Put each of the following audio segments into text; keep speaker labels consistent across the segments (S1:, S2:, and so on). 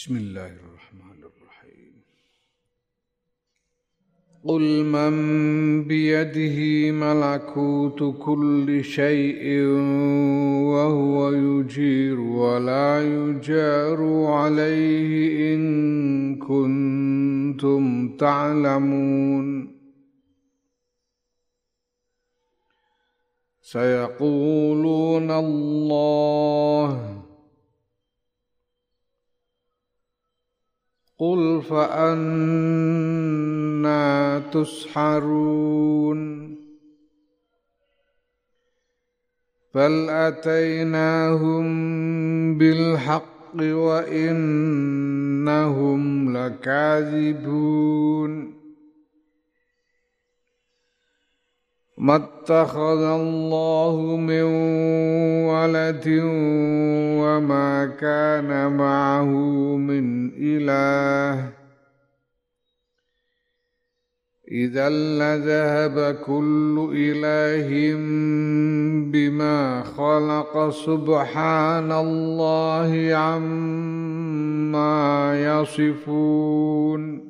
S1: بسم الله الرحمن الرحيم. قل من بيده ملكوت كل شيء وهو يجير ولا يجار عليه إن كنتم تعلمون. سيقولون الله قل فأنا تسحرون بل أتيناهم بالحق وإنهم لكاذبون ما اتخذ الله من ولد وما كان معه من إله. إذا لذهب كل إله بما خلق. سبحان الله عما يصفون.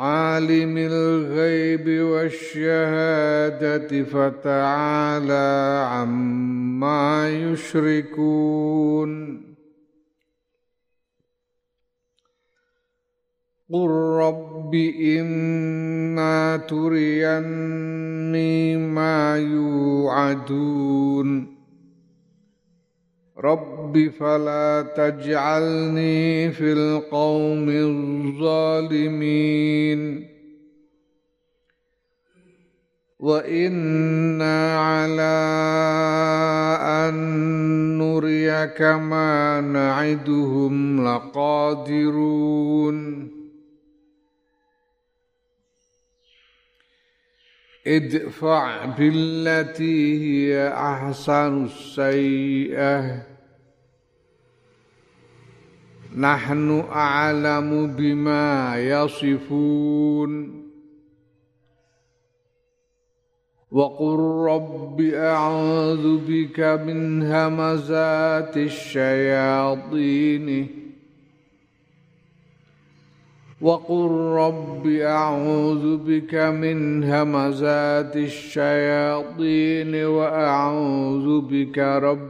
S1: عالم الغيب والشهادة فتعالى عما يشركون. قل رب إما تريني ما يوعدون. رب فلا تجعلني في القوم الظالمين وإنا على أن نريك ما نعدهم لقادرون ادفع بالتي هي أحسن السيئة نحن أعلم بما يصفون. وقل رب أعوذ بك من همزات الشياطين. وقل رب أعوذ بك من همزات الشياطين. وأعوذ بك رب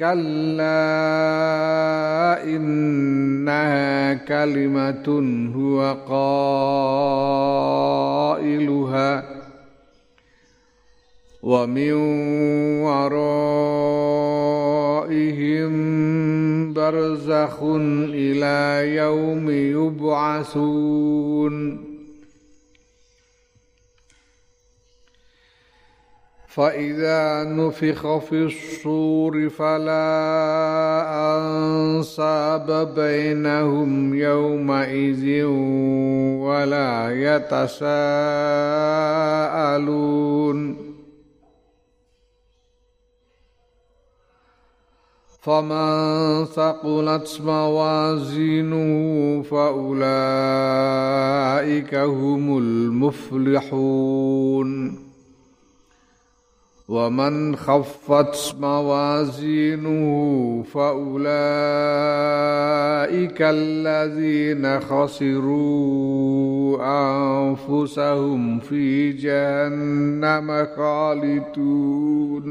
S1: كلا إنها كلمة هو قائلها. ومن ورائهم برزخ إلى يوم يبعثون. فإذا نفخ في الصور فلا أنصاب بينهم يومئذ ولا يتساءلون فمن ثقلت موازينه فأولئك هم المفلحون ومن خفت موازينه فأولئك الذين خسروا أنفسهم في جهنم خالدون.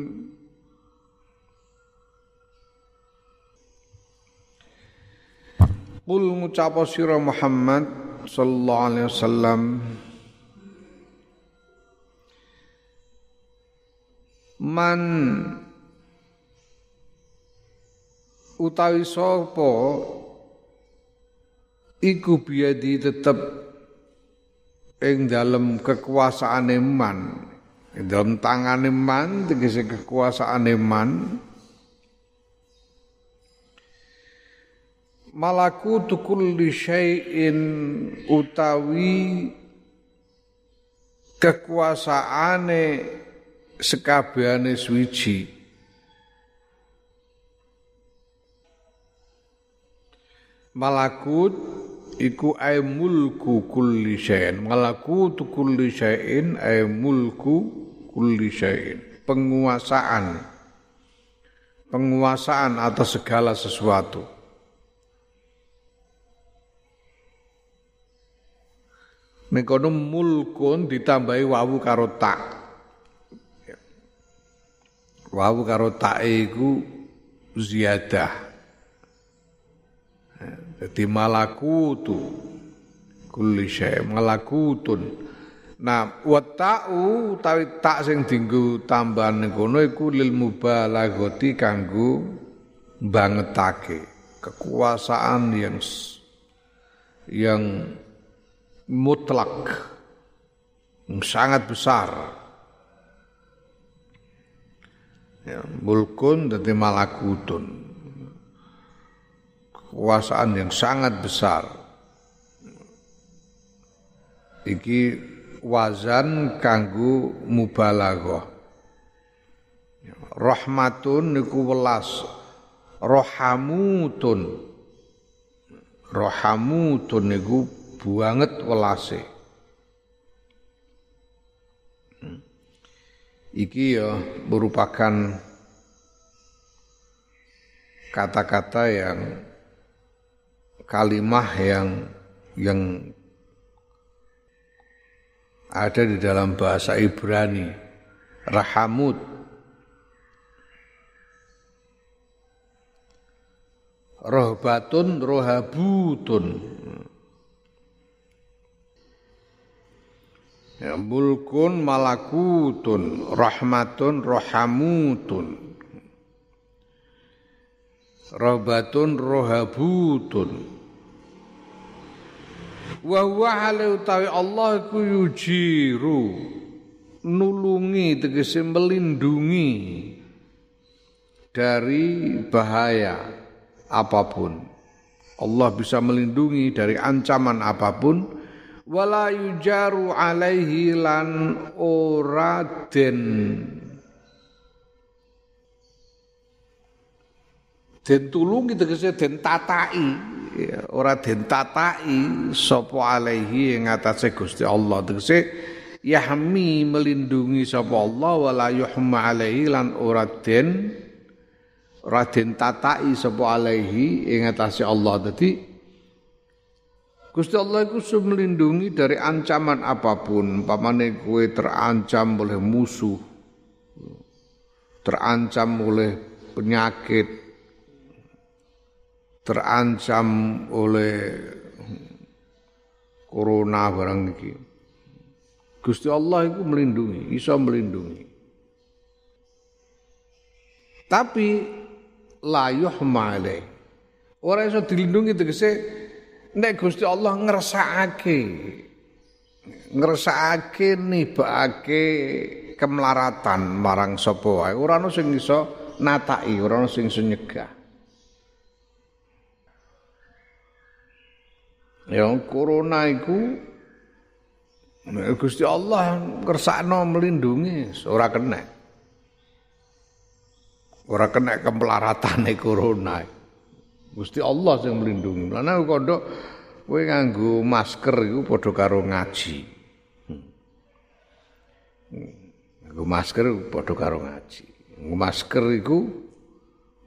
S1: Qul ngucapa sira Muhammad sallallahu alaihi wasallam Man utawi sapa iku biadi tetep ing dalem kekuasaane man. Ing dalem tangane man tegese kekuasaane man. Malaku kulli syai'in utawi kekuasaane sekabehane swiji malakut iku ay mulku kulli syai'in. Malakut kulli syai'in ay mulku kulli syai'in. Penguasaan. Penguasaan atas segala sesuatu. Mekono mulkun ditambahi wawu karo tak. Wawu karo tak iku ziyadah. Jadi malakutu kulli syai malakutun. Nah, wa ta'u utawi tak sing dinggo tambahan kono iku lil mubalaghati kanggo bangetake kekuasaan yang yang mutlak yang sangat besar. Ya, mulkun dan malakutun kekuasaan yang sangat besar. Iki wazan kanggo mubalaghah. Rahmatun niku welas. Rohamutun. Rohamutun niku banget welase. Iki ya merupakan kata-kata yang kalimah yang yang ada di dalam bahasa Ibrani. Rahamut rohbatun rohabutun ya, mulkun malakutun rahmatun rohamutun rohbatun rohabutun. Wa huwa hale utawi Allah iku yujiru nulungi tegese melindungi dari bahaya apa pun. Allah bisa melindungi dari ancaman apa pun wala yujaru alaihi lan ora den. Den tulungi tegese den tatai. Ya, ora den tatai sapa alaihi ing atase Gusti Allah. Tegese yahmi melindungi sapa Allah wala yuhma alaihi lan ora den ora den tatai sapa alaihi ing atase Allah. Dadi Gusti Allah itu melindungi dari ancaman apa pun, pamane terancam oleh musuh, terancam oleh penyakit, terancam oleh corona barang iki. Gusti Allah itu melindungi, bisa melindungi. Tapi layuh male. Orang iso dilindungi tegese nek Gusti Allah ngersakake. Ngersakake nibake kemelaratan marang sapa wae. Ora ono sing iso nataki, ora ono sing iso nyegah. Ya corona iku Gusti Allah kersakno melindungi ora kena. Ora kena kemelaratan corona. Gusti Allah sing melindungi. Lan kondo kowe nganggo masker iku padha karo ngaji. Nganggo masker padha karo ngaji. Masker iku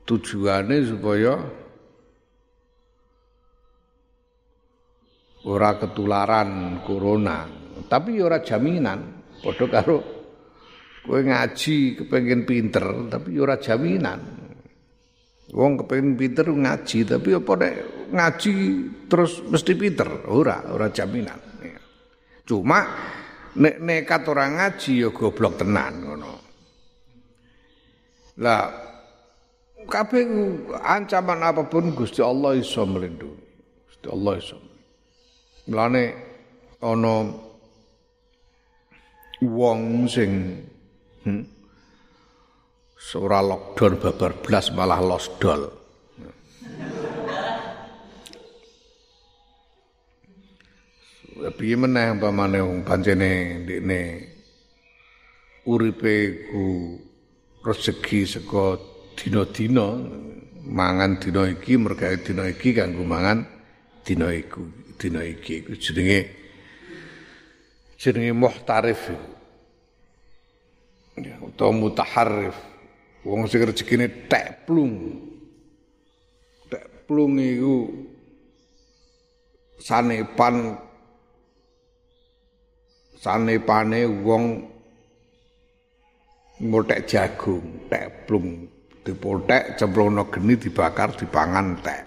S1: tujuane supaya ora ketularan corona tapi ora jaminan padha karo kowe ngaji kepengin pinter tapi ora jaminan wong kepengin pinter ngaji tapi apa nek ngaji terus mesti pinter? Ora ora jaminan. Cuma nek nekat orang ngaji ya goblok tenan ngono. Lah kabeh ancaman apa pun Gusti Allah iso melindungi. Gusti Allah iso Mulane ana wong sing hmm, Sora lockdown babar belas malah losdol. piye meneh umpamane wong pancene ndekne uripe ku rezeki saka dina-dina mangan dina iki mergawe dina iki kanggo mangan dina iku dina iki iku. Jenenge jenenge muhtarif ya utawa mutaharrif. Wong sing rezekine tek plung. Tek plung iku sanepan sanepane wong ngotek jagung tek plung. Dipotek cemplungno geni dibakar dipangan tek.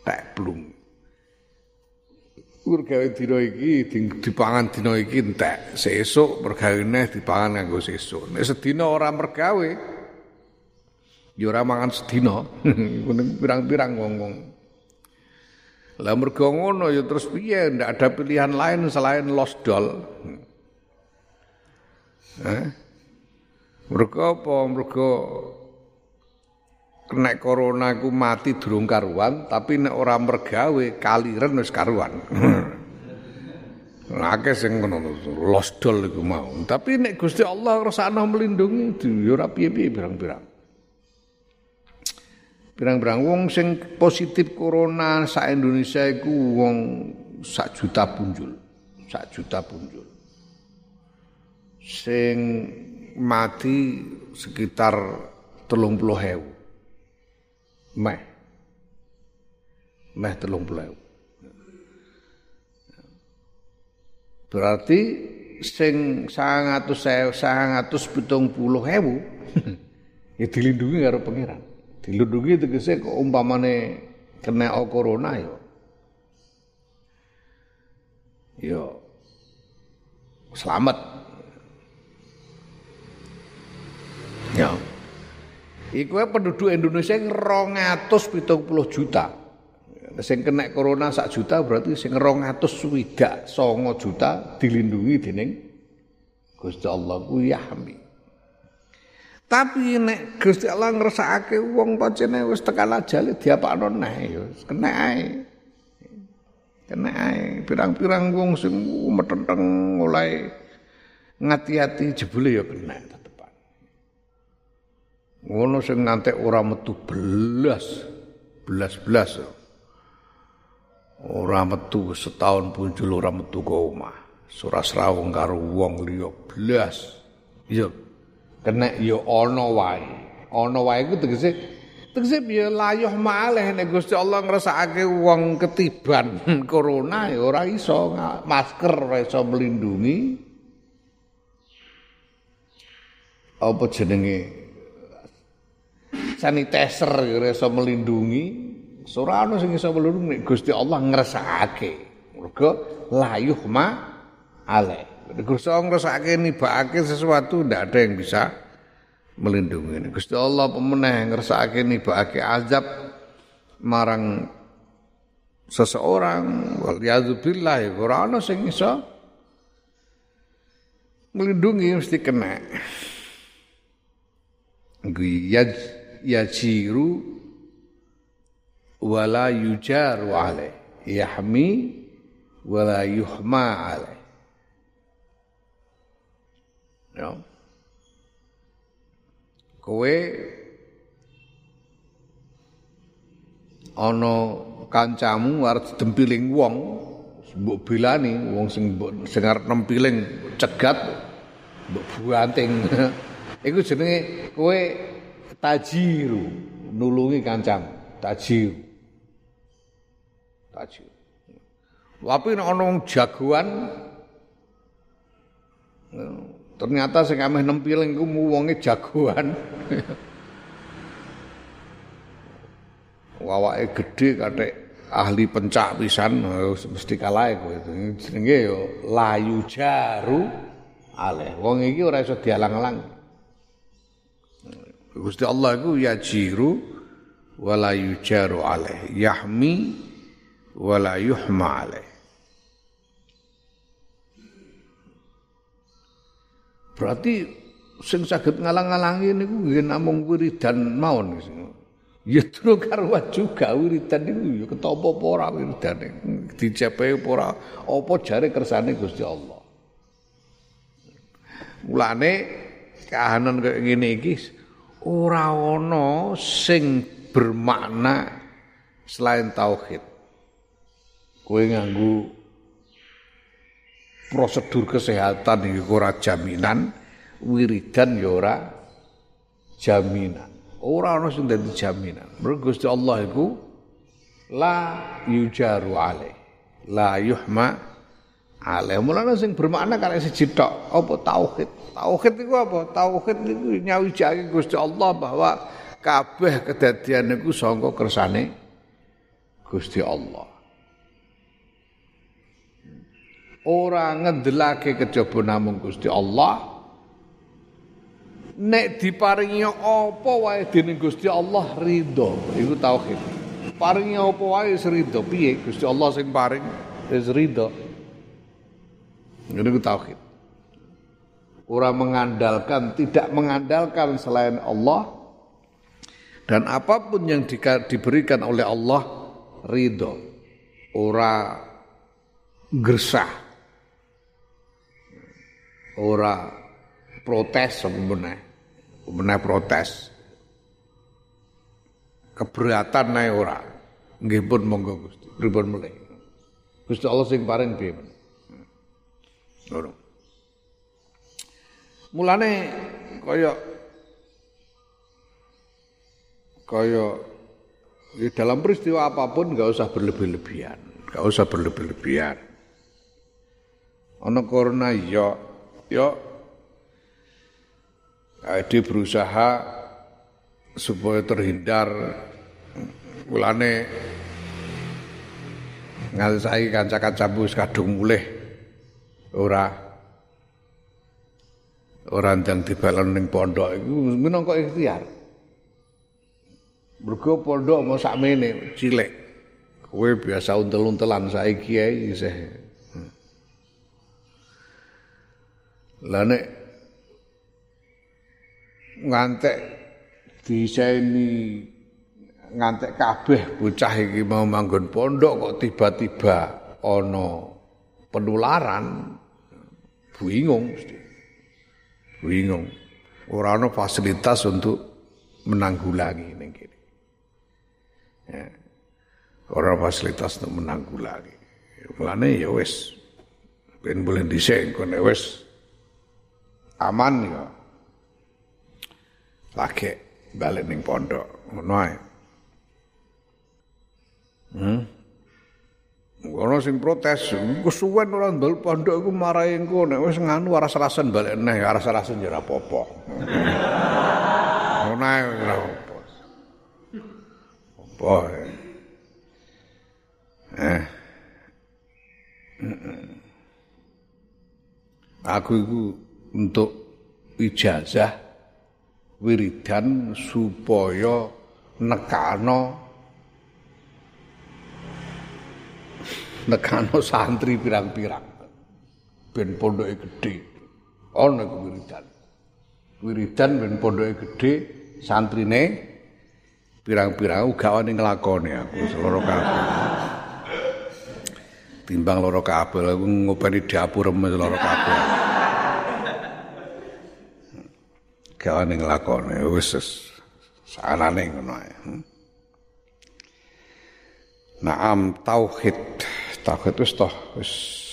S1: Tek plung. Mergawe dina iki dipangan dina iki entek, sesuk mergawe dipangan nganggo sesuk. Nek sedina ora mergawe ya ora mangan sedina. pirang-pirang wong-wong. Lah mergo ngono ya terus piye ndak ada pilihan lain selain lost doll. Eh? Mergo apa? Mergo kena corona ku mati durung karuan, tapi nek ora mergawe kaliren wis karuan. Akeh sing ngono losdol iku mau. Tapi nek Gusti Allah ngrasakno melindungi ya ora piye-piye pirang-pirang. Pirang-pirang wong sing positif corona sak Indonesia iku wong sak juta punjul. Sak juta punjul. Sing mati sekitar telung puluh hewu. meh meh telung puluh berarti sing sangatus sangatus pitung puluh hewu ya dilindungi karo pangeran dilindungi tegese kok umpamane kena corona ya ya selamat ya Iku penduduk Indonesia puluh juta. Sing kena corona sak juta berarti sing 200 swidak songo juta dilindungi dening Gusti Allah ku yahmi. Tapi nek Gusti Allah ngersakake wong pancene wis tekan ajal diapakno neh ya kena ae. Kena ae. Pirang-pirang wong sing metenteng mulai ngati-ati jebule ya kena. ngono sing ngantek ora metu belas belas-belas. Ora metu setahun punjul ora metu ke omah. Surah srawung karo wong liya belas. Ya kena ya ana wae. Ana wae iku tegese tegese ya layuh malih nek Gusti Allah ngrasakake wong ketiban corona ya ora iso masker ora iso melindungi apa jenenge? Sanitizer ora iso melindungi ora ana sing iso melindungi Gusti Allah ngresakake. Mergo layuh ma ale Gusti Allah ngresakake nibakake sesuatu ndak ada yang bisa melindungi. Gusti Allah pemeneh ngresakake nibakake azab marang seseorang. Wal yadzubillah ora ana sing iso melindungi mesti kena. Guyaj yajiru wala yujaru alaih yahmi wala yuhma alaih ya. Kowe ana kancamu arep dempiling wong mbok bilani wong sing sing arep cegat mbok buanting. Iku jenenge kowe tajiru nulungi kancam tajiru tajiru tapi nek ana jagoan ternyata sing ameh nempiling ku wonge jagoan. Wawake gedhe kathek ahli pencak pisan mesti kalah kowe jenenge yo layu jaru aleh. Wong iki ora iso dialang-alang. Gusti Allah iku yajiru wala yujaru alaih yahmi wala yuhma alaih Berarti sing saged ngalang-alangi niku nggih namung wiridan mawon Ya durung karuan juga wiridan niku ya ketopo apa ora wiridane. Dicepe apa ora apa jare kersane Gusti Allah. Mulane kahanan kaya ngene iki ora ana sing bermakna selain tauhid. Kowe nganggo prosedur kesehatan iki ora jaminan, wiridan ya ora jaminan. Ora ana sing dadi jaminan. Mergo Gusti Allah iku la yujaru alaih. La yuhma alaih. Mulane sing bermakna kare siji tok apa tauhid. Tauhid iku apa? Tauhid niku nyawijake Gusti Allah bahwa kabeh kedadian niku sangka kersane Gusti Allah. Ora ngendelake kejaba namung Gusti Allah, nek diparingi apa wae dening Gusti Allah ridho iku tauhid. Paringi apa wae ridho piye? Gusti Allah sing paring wis ridho ngene ku tauhid. Ora mengandalkan tidak mengandalkan selain Allah. Dan apa pun yang di, diberikan oleh Allah ridho ora gersah ora protes sebenarnya meneh? Protes. Keberatan nae ora. Nggih pun monggo Gusti. Pripun mulih? Gusti Allah sing paring piye ngono. Mulane kaya kaya di dalam peristiwa apa pun nggak usah berlebih-lebihan. Nggak usah berlebih-lebihan. Ana corona ya ya dia berusaha supaya terhindar. Mulane ngalsai kanca-kancamu wis kadung mulih. Ora. Ora ndang dibalon ning pondok. Iku minangka ikhtiar. Mergo pondok mau sakmene cilik. Kowe biasa untel-untelan saiki ae lah nek ngantek diseni ngantek kabeh bocah iki mau manggon pondok kok tiba-tiba ana penularan bingung mesti. Bingung ora ana fasilitas untuk menanggulangi ning kene. Ya. Ora fasilitas untuk menanggulangi. Mulane ya wis ben boleh dhisik kene wis aman ya lagi balik ning pondok ngono ae hmm Ono sing protes, kesuwen ora ndol pondok iku marahi engko nek wis nganu aras-arasen balik neh, aras-arasen ya ora apa-apa. Ngono ae ora apa. Apa. Eh. Aku iku untuk ijazah wiridan supaya nekano nekano santri pirang-pirang. Ben pondoke gedhe. Ana wiridan. Wiridan ben pondoke gedhe santrine pirang-pirang. Uga wani nglakoni aku loro kabeh. Timbang loro kabeh aku ngopeni dapur loro kabeh gawane nglakone wis sanane ngono ae. Hmm. Naam tauhid. Tauhid wis toh wis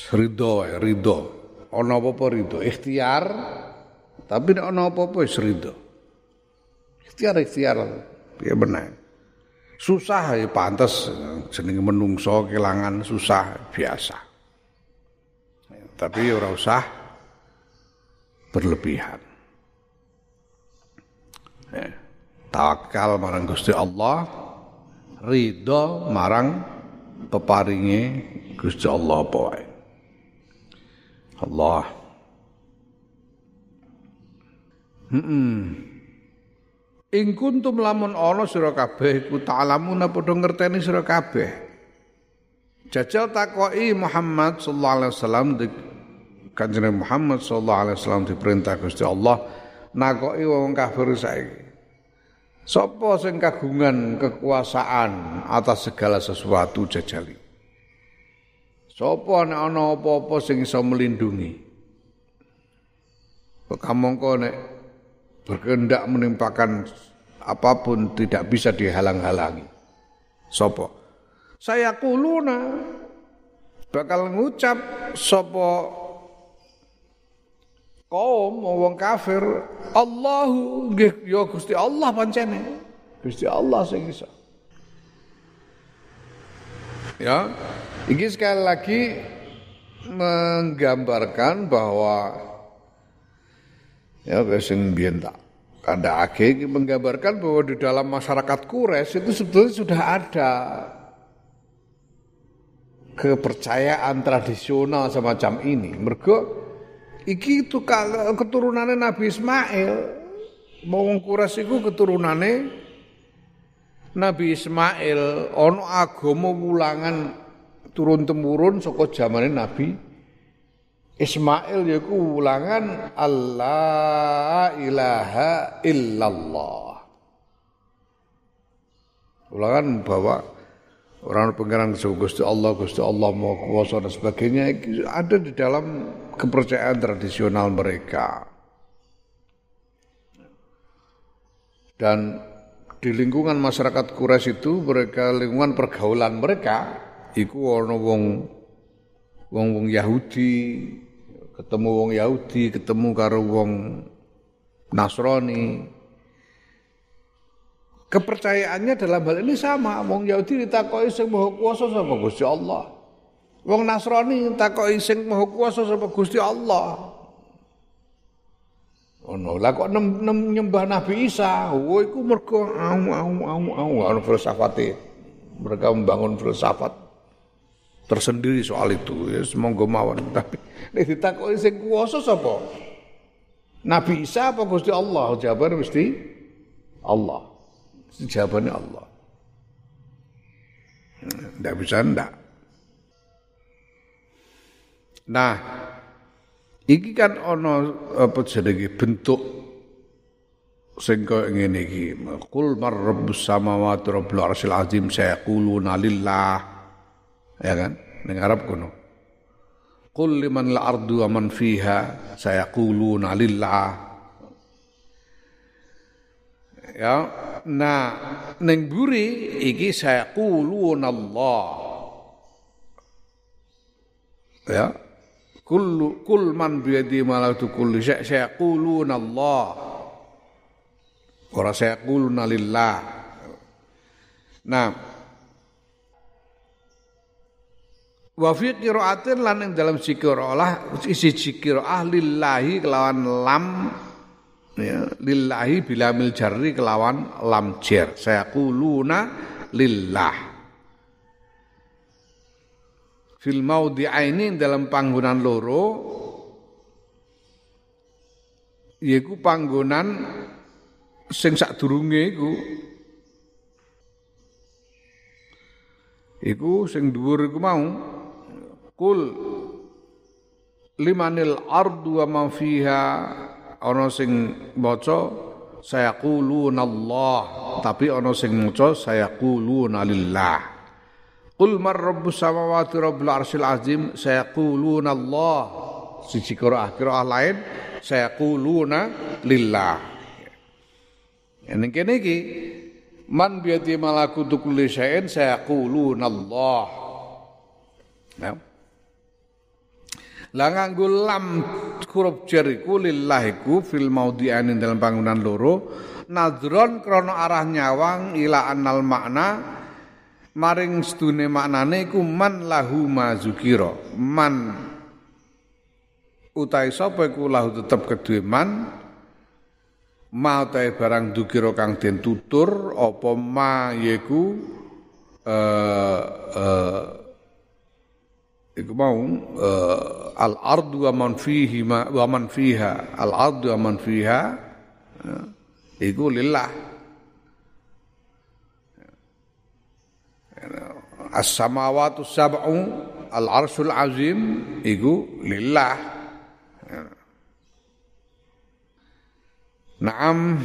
S1: ridho wae, ridho. Ana apa-apa ridho, ikhtiar tapi nek ana apa-apa wis ridho. Ikhtiar ikhtiar piye benar. Susah ya pantas jenenge menungso kelangan susah biasa. Tapi ora usah berlebihan. Tawakal marang Gusti Allah ridho marang peparinge Gusti Allah apa Allah Hmm. Ing kuntum lamun ana sira kabeh iku ta'lamuna padha ngerteni sira kabeh. Jajal takoki Muhammad sallallahu alaihi wasallam Kanjeng Muhammad sallallahu alaihi wasallam diperintah Gusti Allah nakoki wong kafir saiki. Sopo sing kagungan kekuasaan atas segala sesuatu jajali. Sopo nek ana apa-apa sing iso melindungi. Kamangka nek berkehendak menimpakan apa pun tidak bisa dihalang-halangi. Sopo? Saya kuluna bakal ngucap sopo kaum wong kafir. Allahu ya Gusti Allah pancene. Gusti Allah sing iso. Ya ini sekali lagi menggambarkan bahwa ya sing biyen tak kandhake menggambarkan bahwa di dalam masyarakat Quraisy itu sebetulnya sudah ada kepercayaan tradisional semacam ini. Mergo iki itu keturunannya Nabi Ismail. Wong Quraisy iku keturunannya Nabi Ismail ono agama wulangan turun temurun saka zamane Nabi Ismail yaiku wulangan Allah ilaha illallah. Wulangan bahwa orang pengiran Gusti Allah, Gusti Allah mau kuasa dan sebagainya ada di dalam kepercayaan tradisional mereka. Dan di lingkungan masyarakat Quraisy itu mereka lingkungan pergaulan mereka iku ana wong wong-wong Yahudi, ketemu wong Yahudi, ketemu karo wong Nasrani, Kepercayaannya dalam hal ini sama. Wong Yahudi ditakoki sing maha kuasa sapa Gusti Allah. Wong Nasrani takoki sing maha kuasa sapa Gusti Allah. Ono lah kok nem, nem, nyembah Nabi Isa, oh iku mergo au au au au ana filsafate. Mereka membangun filsafat tersendiri soal itu ya semoga mawon tapi nek ditakoki sing kuasa sapa? Nabi Isa apa Gusti Allah? Jawaban mesti Allah. Jawabannya Allah. Tidak bisa ndak. Nah, iki kan ono apa jenenge bentuk sing koyo ngene iki. Qul mar rabbus samawati rabbul arsyil azim sayaquluna lillah. Ya kan? Ning Arab kono. Qul liman la ardu wa man fiha sayaquluna lillah. Ya, nah ning buri iki saya kulun Allah. Ya. Kullu kul man biyadi malatu kulli syai saya kulun Allah. Ora saya kulun lillah. Nah, Wa fi qiraatin lan ing dalam sikirah isi sikirah lillahi kelawan lam ya, lillahi bilamil jarri kelawan lam saya kuluna lillah fil maudhi'aini dalam panggonan loro yaiku panggonan sing sadurunge iku. Iku sing dhuwur iku mau kul limanil ardu wa ma fiha ana sing maca sayaquluna Allah tapi ana sing maca sayaquluna lillah Qul mar rabbus samawati rabbul arsyil azim sayaquluna Allah. Siji qiraah qiraah lain sayaquluna lillah. Ini kene iki man biati malakutu kulli syai'in sayaquluna Allah. Nah, lah nganggo lam huruf jar iku lillahiku fil maudhi'ain dalam bangunan loro nadron krana arah nyawang ila annal makna maring sedune maknane iku man lahu mazukira man. Utai sapa iku lahu tetep kedue man. Ma utahe barang dukira kang den tutur apa ma yaiku eh uh, iku mau uh, al ardu wa man fihi ma, wa man fiha al ardu wa man fiha uh, iku lillah as samawati sab'u al arsul azim iku lillah Naam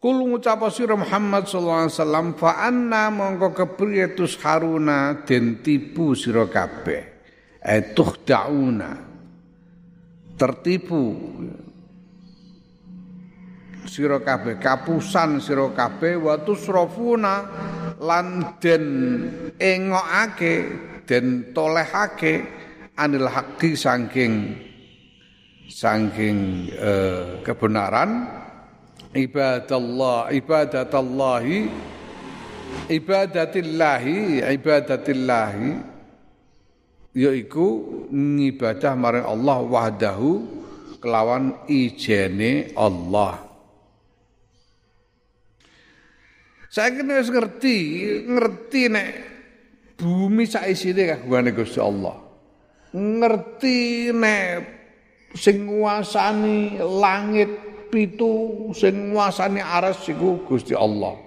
S1: Kul ngucap sira Muhammad sallallahu alaihi wasallam fa anna mongko kepriye haruna den tipu sira kabeh. Etuh dauna. Tertipu sira kabeh kapusan sira kabeh wa tusrafuna lan den engokake den tolehake anil haqqi saking saking uh, kebenaran. Ibadallah ibadatallahi ibadatillahi ibadatillahi yaiku ngibadah marang Allah wahdahu kelawan ijene Allah Kena wis ngerti, ngerti nek bumi sak isine kagungane Gusti Allah. Ngerti nek sing nguasani langit pitu sing nguasani aras iku Gusti Allah.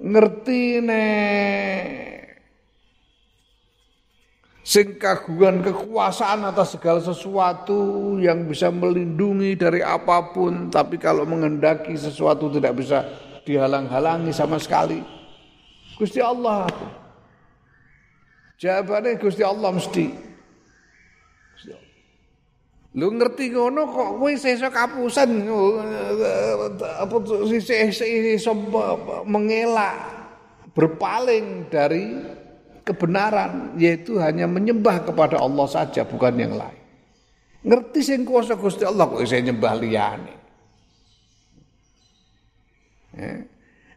S1: Ngerti nek sing kagungan kekuasaan atas segala sesuatu yang bisa melindungi dari apa pun tapi kalau mengendaki sesuatu tidak bisa dihalang-halangi sama sekali Gusti Allah jawabannya Gusti Allah mesti Lu ngerti ngono kok kowe sesuk kapusan apa iso mengelak berpaling dari kebenaran yaitu hanya menyembah kepada Allah saja bukan yang lain. Ngerti sing kuasa Gusti Allah kok saya nyembah liyane. Ya.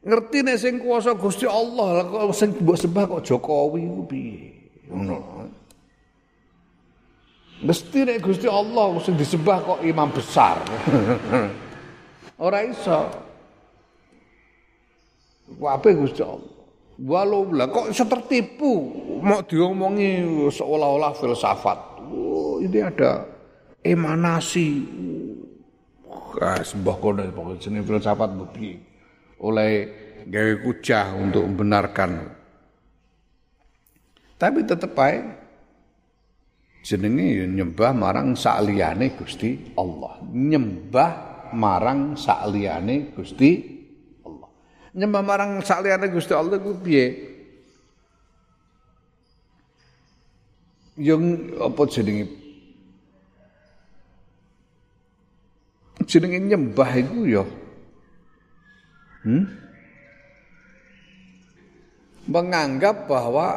S1: Ngerti nek sing kuasa Gusti Allah kok sing mbok sembah kok Jokowi ku piye? Ngono. Mesti nek Gusti Allah sing disembah kok imam besar. Ora iso. Wape Gusti Allah. Walau lah kok iso tertipu mau diomongi seolah-olah filsafat. Oh, ini ada emanasi. Ah, sembah kono pokoknya jenis filsafat bebi oleh gawe kujah untuk membenarkan. Tapi tetap baik jenenge ya nyembah marang sakliyane Gusti Allah. Nyembah marang sakliyane Gusti. Nyembah marang sakliyane Gusti Allah ku piye? Yang apa jenenge? Jenenge nyembah iku ya. Hmm? Menganggap bahwa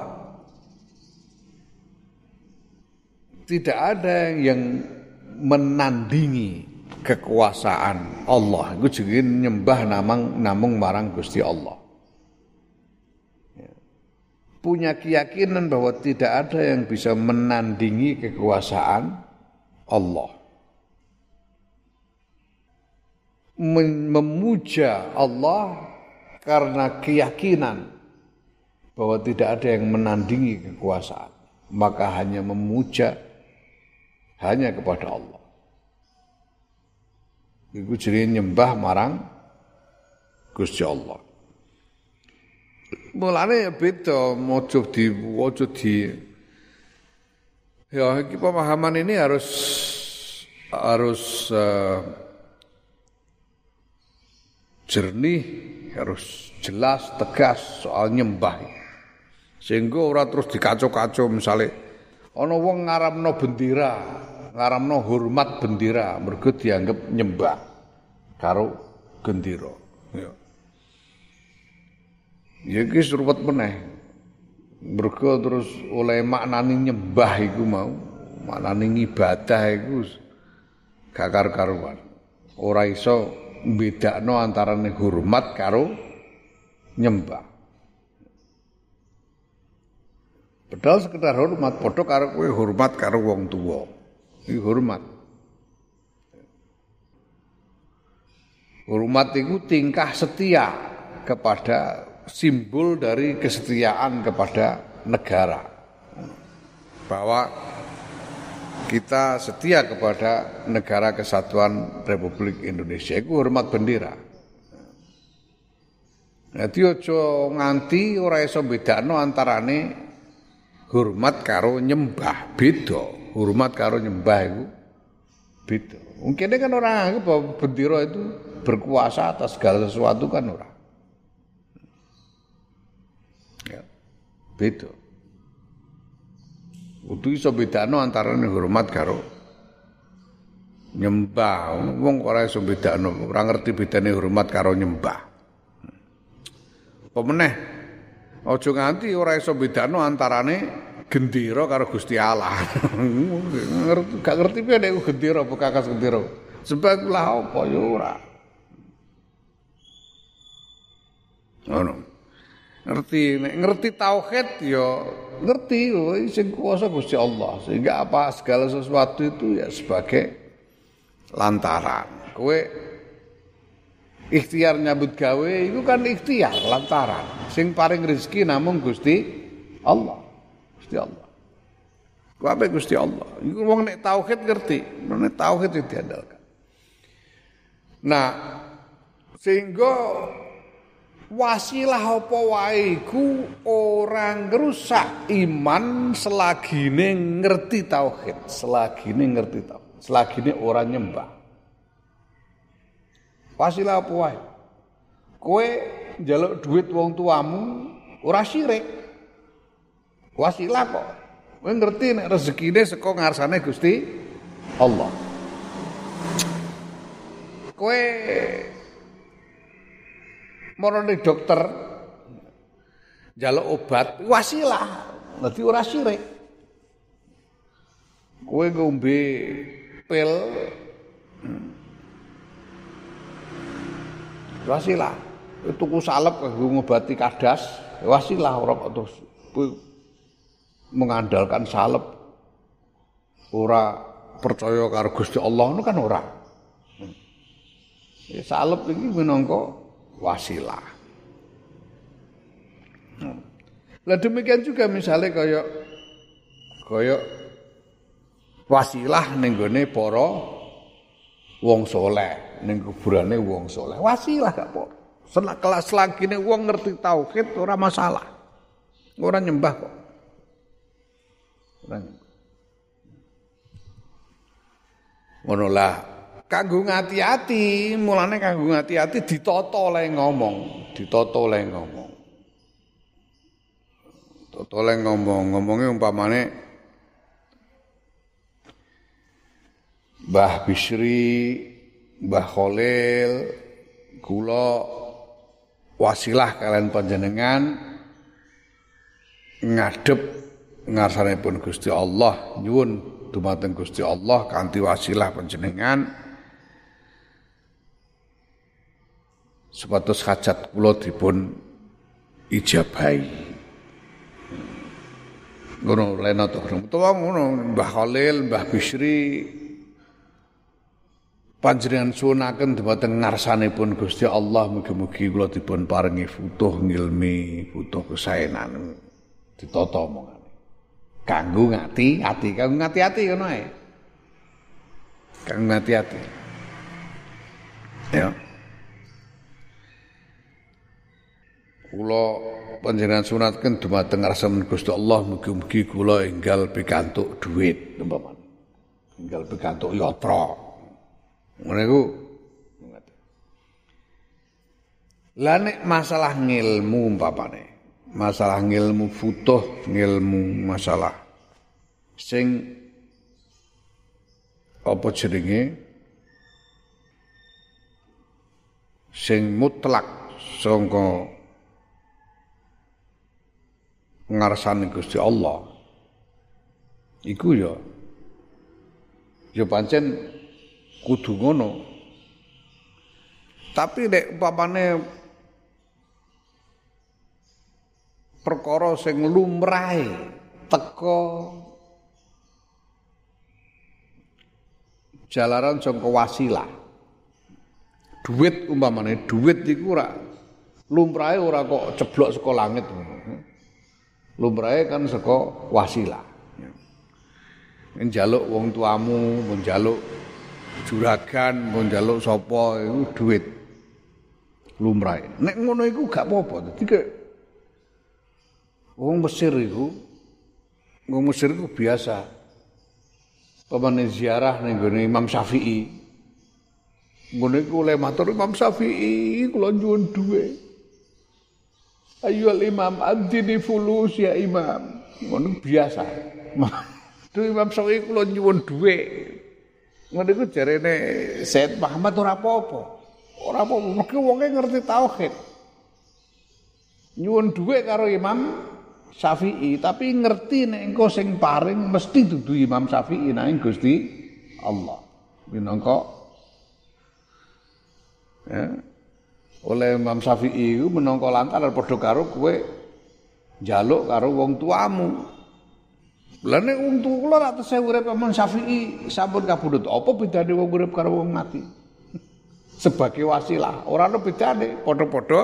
S1: tidak ada yang menandingi kekuasaan Allah. Itu juga nyembah namang namung marang Gusti Allah. Ya. Punya keyakinan bahwa tidak ada yang bisa menandingi kekuasaan Allah. Memuja Allah karena keyakinan bahwa tidak ada yang menandingi kekuasaan, maka hanya memuja hanya kepada Allah. Iku jadi nyembah marang Gusti Allah. Mulane ya beda maca di waca di ya iki pemahaman ini harus harus uh, jernih, harus jelas, tegas soal nyembah. Sehingga ora terus dikacau-kacau misalnya ana wong ngaramno bendera ngaramno hormat bendera mergo dianggap nyembah karo gendera. Ya. Ya iki surupat meneh. Mergo terus oleh maknani nyembah iku mau maknani ibadah iku gak karu-karuan ora iso bedakno antarane hormat karo nyembah. Padahal sekedar hormat, padha karo kowe hormat karo wong tuwa. Hormat. Hormat itu tingkah setia kepada simbol dari kesetiaan kepada negara. Bahwa kita setia kepada negara kesatuan Republik Indonesia. Itu hormat bendera. Jadi aja nganti ora iso bedakno antarane hormat karo nyembah beda hormat karo nyembah itu beda. Mungkin kan orang anggap bahwa bendera itu berkuasa atas segala sesuatu kan ora. Ya. Beda. Kudu iso bedano antara hormat karo nyembah. Wong ora iso bedano, ora ngerti bedane hormat karo nyembah. Pemeneh aja nganti ora iso bedano antarane gendera karo Gusti Allah. gak ngerti piye nek gendera apa kakas gendera. Sebab lah apa ya ora. Ngerti nek ngerti tauhid ya ngerti sing kuasa Gusti Allah. Sehingga apa segala sesuatu itu ya sebagai lantaran. Kowe ikhtiar nyambut gawe itu kan ikhtiar lantaran. Sing paring rezeki namung Gusti Allah. Gusti Allah. Apa Gusti Allah? Iku wong nek tauhid ngerti, nek tauhid itu diandalkan. Nah, sehingga wasilah apa wae iku ora ngrusak iman selagine ngerti tauhid, selagine ngerti tauhid selagi ini orang nyembah. Wasilah apa wae? Kowe njaluk duit wong tuamu ora syirik. Wasilah kok. Kowe ngerti nek rezekine saka ngarsane Gusti Allah. Kowe marane dokter njaluk obat wasilah. Dadi ora syirik. Kowe ngombe pil wasilah tuku salep ngobati kadas wasilah ora kok terus mengandalkan salep. Ora percaya karo Gusti Allah itu kan ora. Ya, salep iki minangka wasilah. Lah demikian juga misalnya kaya kaya wasilah ning gone para wong soleh ning kuburane wong soleh. Wasilah gak apa Senak kelas lagi nih wong ngerti tauhid ora masalah. Ora nyembah kok ngono lah. Kanggo ngati-ati mulane kanggo ngati-ati ditata oleh ngomong ditata oleh ngomong. Toto oleh ngomong ngomongnya umpamane Mbah Bisri, Mbah Khalil, kula wasilah kalian panjenengan ngadep ngarsanipun Gusti Allah nyuwun dumateng Gusti Allah kanthi wasilah panjenengan. Supados hajat kula dipun ijabahi. Ngono lena to ngono Mbah Khalil Mbah Bisri. Panjenengan sunaken dumateng ngarsanipun Gusti Allah mugi-mugi kula dipun paringi futuh ngilmi, futuh kesaenan ditata omongane. Kanggo ngati, ati, kanggo ngati-ati ngono ae. Kanggo ngati-ati. Ya. Kula panjenengan sunatken dumateng ngarsanipun Gusti Allah mugi-mugi kula enggal pikantuk dhuwit umpamane. Enggal pikantuk yatra. Ngono iku. Lah nek masalah ngilmu umpamane, masalah ngilmu futuh, ngilmu masalah. Sing apa jenenge? Sing mutlak sangka ngarsane Gusti Allah. Iku ya. Ya pancen kudu ngono. Tapi nek umpamane perkara sing lumrahe teko jalaran sangka wasilah. Duit umpamane duit iku ora lumrahe ora kok ceblok saka langit Lumrahe kan saka wasilah. Njaluk wong tuamu, njaluk juragan njaluk sapa iku duit lumrah. Nek ngono iku gak apa-apa. Dadi wong Mesir iku wong Mesir iku biasa. Pemane ziarah ning Imam Syafi'i. Ngono iku oleh matur Imam Syafi'i kula nyuwun dhuwit. Ayo Imam adini fulus ya Imam. Ngono biasa. Duh Imam Syafi'i kula nyuwun dhuwit. Ngono iku jarene Said Muhammad ora apa-apa. Ora apa-apa, ngerti tauhid. Nyuwun dhuwit karo Imam Syafi'i, tapi ngerti nek engko sing paring mesti dudu Imam Syafi'i nang Gusti Allah. Minangka ya. oleh Imam Syafi'i itu menangka lantar padha karo kowe njaluk karo wong tuamu. Lah nek wong tuwa kula ra tesih urip Imam Syafi'i sampun kabudut. Apa bedane wong urip karo wong mati? Sebagai wasilah, ora ono bedane, padha-padha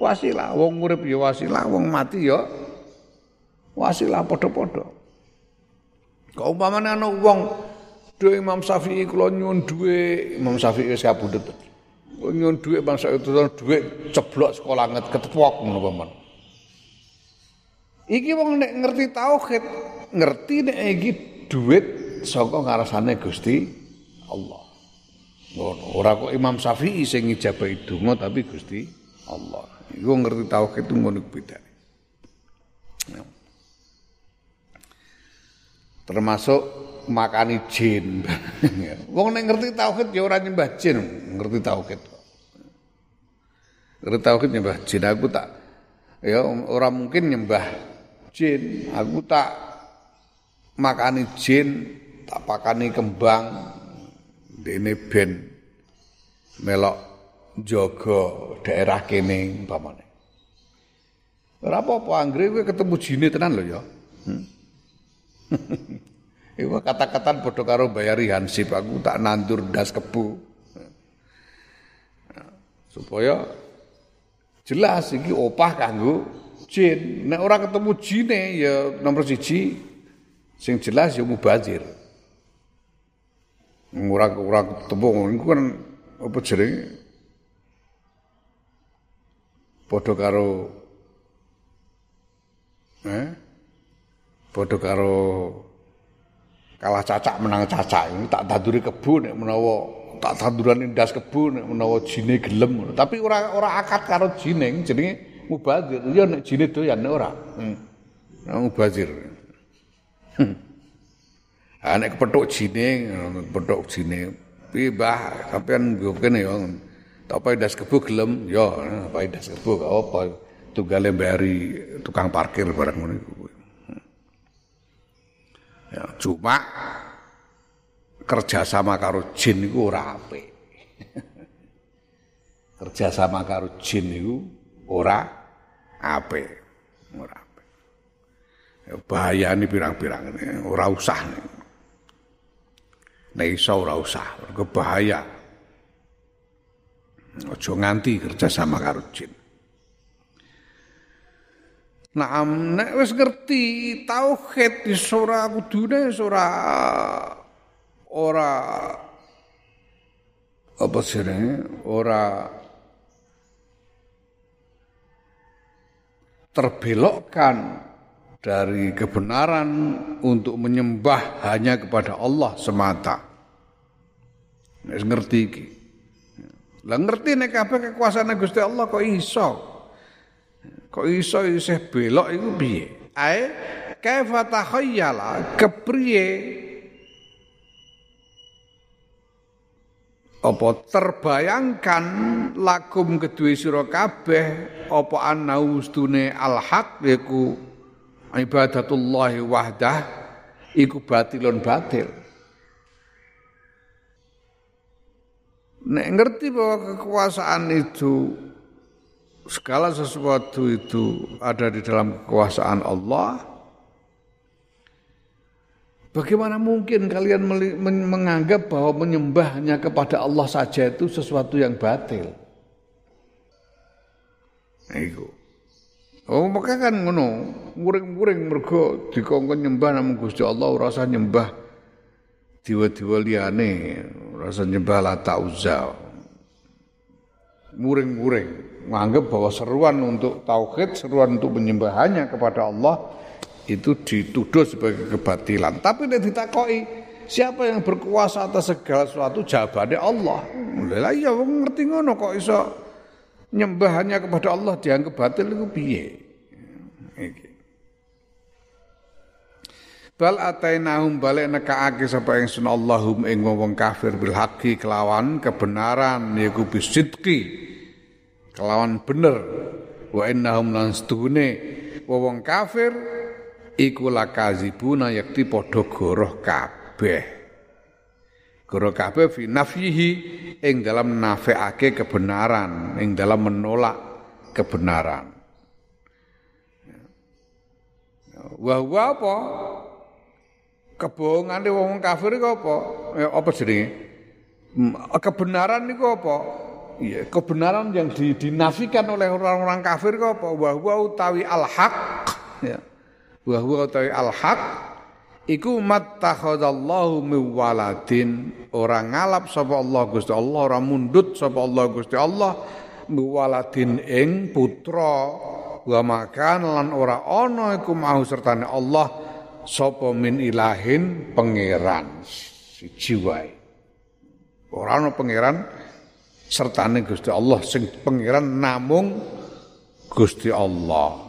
S1: wasilah. Wong urip ya wasilah, wong mati ya wasilah padha-padha. Kau umpamane ana wong Duh Imam Syafi'i kula nyuwun Imam Syafi'i wis kabudut. nyuwun dhuwit bangsa itu dhuwit ceblok sekolah nget ketepok ngono. Iki wong nek ngerti tauhid, ngerti nek iki dhuwit saka ngarsane Gusti Allah. Ngono, ora kok Imam Syafi'i sing ngijabahi donga tapi Gusti Allah. Iku ngerti tauhid itu ngono bedane. Termasuk makani jin. Wong nek ngerti tauhid ya ora nyembah jin, ngerti tauhid. Ngerti tauhid nyembah jin aku tak ya ora mungkin nyembah jin, aku tak makani jin, tak pakani kembang dene ben melok jaga daerah kene umpamane. Ora apa-apa anggere kowe ketemu jine tenan lho ya. Hmm? Iku kata-kata padha karo bayari hansip aku tak nandur das kebu. Supaya jelas iki opah kanggo jin. Nek ora ketemu jine ya nomor siji sing jelas ya mubazir. Ora ora ketemu iku kan apa jenenge? Padha karo eh padha karo kalah cacak menang cacak ini tak tanduri kebu nek menawa tak tanduran indas kebu nek menawa jine gelem tapi ora ora akad karo jine jenenge mubazir. Ya nek jine doyan nek ora. Hmm. mubazir. Hmm. ha nek kepethuk jine kepethuk jine piye mbah sampean yo kene yo tak apa indas kebu gelem yo apa indas kebu apa tunggale mbari tukang parkir barang ngono iku Ya, cuma kerjasama karo jin itu ora apik. kerjasama karo jin itu ora apik. Ora apik. Ya, ini pirang-pirang ora usah. Nek iso ora usah, bahaya. Ojo nganti kerjasama karo jin. Nah, nek wis ngerti tauhid di ora kudune ora ora apa jenenge ora terbelokkan dari kebenaran untuk menyembah hanya kepada Allah semata. Nek ngerti iki. Lah ngerti nek kabeh kekuasaan Gusti Allah kok iso Kok iso isih belok iku piye? Ae kaifa takhayyala? Kepriye? Apa terbayangkan lakum kedue sira kabeh apa anaustune alhaq iku ibadatullah wahdah iku batilun batil. Nek ngerti bahwa kekuasaan itu segala sesuatu itu ada di dalam kekuasaan Allah, bagaimana mungkin kalian menganggap bahwa menyembahnya kepada Allah saja itu sesuatu yang batil? Iku. Oh, maka kan ngono, muring-muring mergo dikongkon nyembah namung Gusti Allah ora usah nyembah diwa-diwa liyane, ora usah nyembah Lata Uzza. Muring-muring menganggap bahwa seruan untuk tauhid, seruan untuk penyembahannya kepada Allah itu dituduh sebagai kebatilan. Tapi nek ditakoi siapa yang berkuasa atas segala sesuatu jawabannya Allah. Lah iya wong ngerti ngono kok iso nyembah hanya kepada Allah dianggap batil iku piye? Iki. Bal atainahum balik nekaake sapa ingsun Allahum ing wong kafir bil haqqi kelawan kebenaran yaiku bisidqi kelawan bener wa innahum lan stune wong kafir iku lakazibuna yakti padha goroh kabeh goroh kabeh fi nafyihi ing dalam nafeake kebenaran ing dalam menolak kebenaran wa apa kebohongan wong kafir iku apa? Ya, apa jenenge? Kebenaran niku apa? Iya, kebenaran yang dinafikan oleh orang-orang kafir iku apa? Wa huwa utawi al-haq. Ya. Wa huwa utawi al-haq iku mattakhadallahu min waladin orang ngalap sapa Allah Gusti Allah ora mundut sapa Allah Gusti Allah waladin ing putra wa makan lan ora ana iku mau sertane Allah sapa min ilahin pangeran siji wae. Ora ana pangeran sertane Gusti Allah sing pangeran namung Gusti Allah.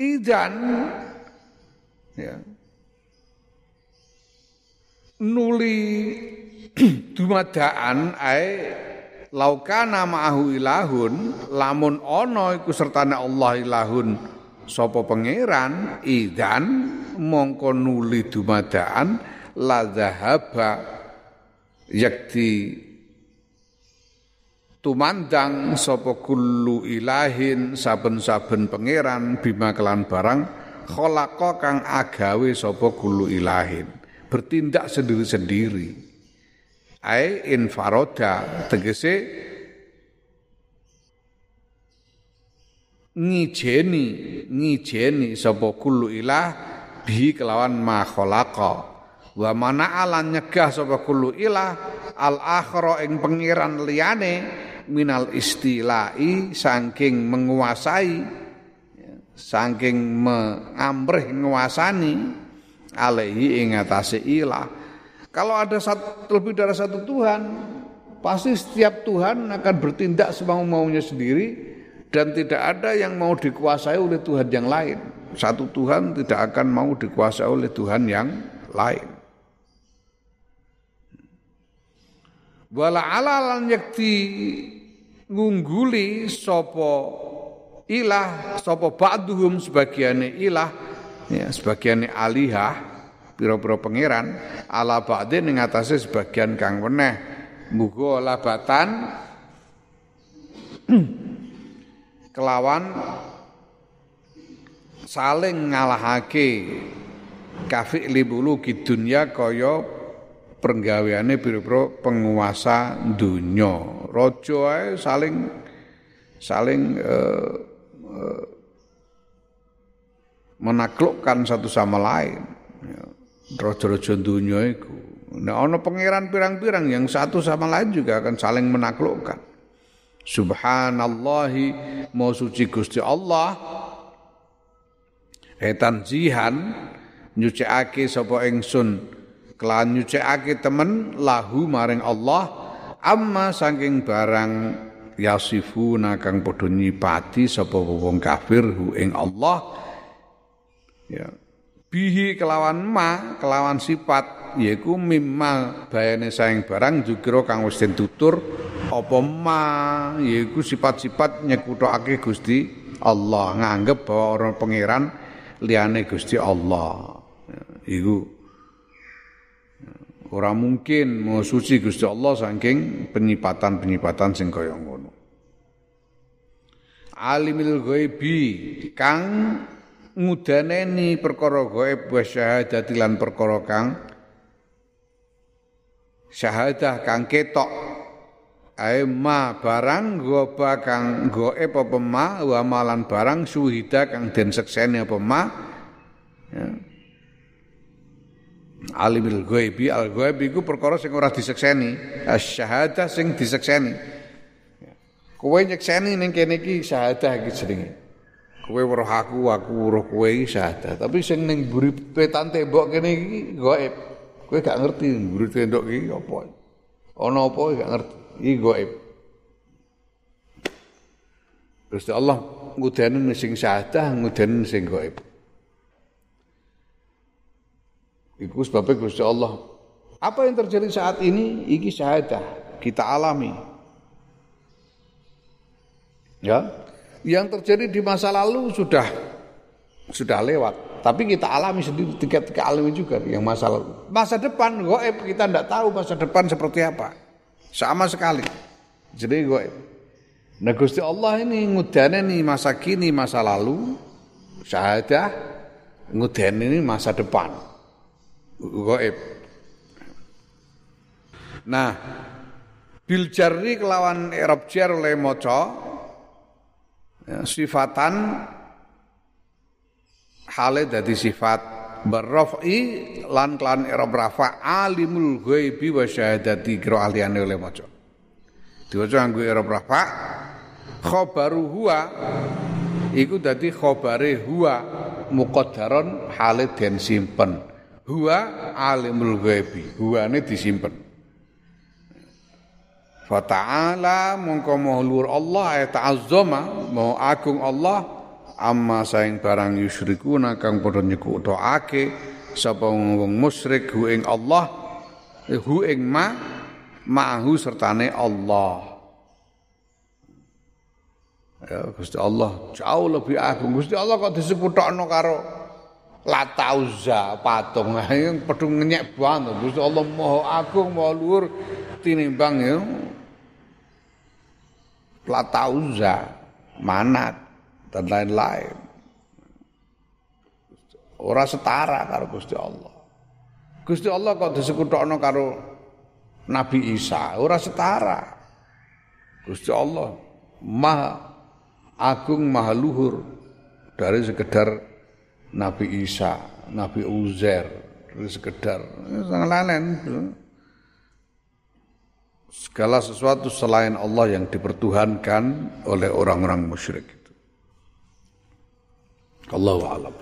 S1: Idan ya nuli dumadaan ae laukana ma'ahu ilahun lamun ana iku sertane Allah ilahun sapa pangeran idan mongko nuli dumadaan la zahaba yakti tumandang sapa kullu ilahin saben-saben pangeran bima kelan barang khalaqa kang agawe sapa kullu ilahin. Bertindak sendiri-sendiri. Ai infaroda tegese ngijeni ngijeni sapa kullu ilah bi kelawan ma khalaqa. Wa mana alan nyegah sapa kullu ilah al akhra ing pengiran liyane minal istilai saking menguasai saking mengamrih nguasani alaihi ing atase ilah kalau ada satu, lebih dari satu Tuhan pasti setiap Tuhan akan bertindak semau-maunya sendiri dan tidak ada yang mau dikuasai oleh Tuhan yang lain. Satu Tuhan tidak akan mau dikuasai oleh Tuhan yang lain. Wala alalan yakti ngungguli sopo ilah sopo ba'duhum sebagiannya ilah ya sebagiannya alihah pira-pira pangeran ala ba'din ing atase sebagian kang weneh. Muga labatan kelawan saling ngalahake kafi libulu ki dunya kaya pira-pira penguasa dunya raja ae saling saling uh, uh, menaklukkan satu sama lain. Ya, raja-raja dunya iku. Nah ana pangeran pirang-pirang yang satu sama lain juga akan saling menaklukkan. Subhanallahi mau suci Gusti Allah. Etan jihan nyucikake sapa ingsun. Kelan nyucikake temen lahu maring Allah amma saking barang yasifuna kang padha nyipati sapa wong kafir hu ing Allah ya. Bihi kelawan ma kelawan sifat yaiku mimma bayane saing barang jukira kang wis tutur apa ma yaiku sifat-sifat nyekutake Gusti Allah nganggep bahwa orang pangeran liyane Gusti Allah. Iku ora mungkin mau suci Gusti Allah saking penyipatan-penyipatan sing kaya ngono. Alimil ghaibi kang ngudaneni perkara gaib wa syahadati lan perkara kang syahadah kang ketok. Ae ma barang goba kang goe apa ma wa malan barang suhida kang den sekseni apa ma. Ya. Alimil ghaibi al ghaibi iku perkara sing ora disekseni syahadah sing disekseni kowe nyekseni ning kene iki syahadah iki jenenge Kowe weruh aku, aku weruh kowe iki syahadat. Tapi sing ning mburi wetan tembok kene iki gaib. Kowe gak ngerti mburi tembok iki apa. Ana apa gak ngerti. Iki gaib. Gusti Allah ngudeni sing syahadah, ngudeni sing gaib. Iku sebabnya Gusti Allah. Apa yang terjadi saat ini? Iki syahadah kita alami. Ya, yang terjadi di masa lalu sudah sudah lewat. Tapi kita alami sendiri, tiga-tiga alami juga yang masa lalu. Masa depan goib kita tidak tahu masa depan seperti apa. Sama sekali. Jadi goib. Nah Gusti Allah ini ngudane nih masa kini, masa lalu, syahadah, ngudane ini masa depan. Goib. Nah, bil jarri kelawan Arab jar oleh maca ya, sifatan hale dadi sifat berrafi lan klan Arab rafa alimul ghaibi wa syahadati kira aliyane oleh maca. Diwaca nganggo Arab rafa khabaru huwa iku dadi khabare huwa muqaddaron hale den simpen huwa alimul ghaibi huwane disimpen fa ta'ala mongko luhur Allah ya ta'azzama mau agung Allah amma saing barang yusyrikuna kang padha nyekutake sapa wong musyrik hu Allah hu ing ma ma'hu sertane Allah Ya Gusti Allah jauh lebih agung. Gusti Allah kok disebutokno karo Latauza patung pedung ngenyek banget. Gusti Allah Maha Agung, Maha Luhur tinimbang ya. Latauza, Manat dan lain-lain. Ora setara karo Gusti Allah. Gusti Allah kok disebutokno karo Nabi Isa, ora setara. Gusti Allah Maha agung maha luhur dari sekedar Nabi Isa, Nabi Uzair, sekedar. Lain segala sesuatu selain Allah yang dipertuhankan oleh orang-orang musyrik itu. Allahu a'lam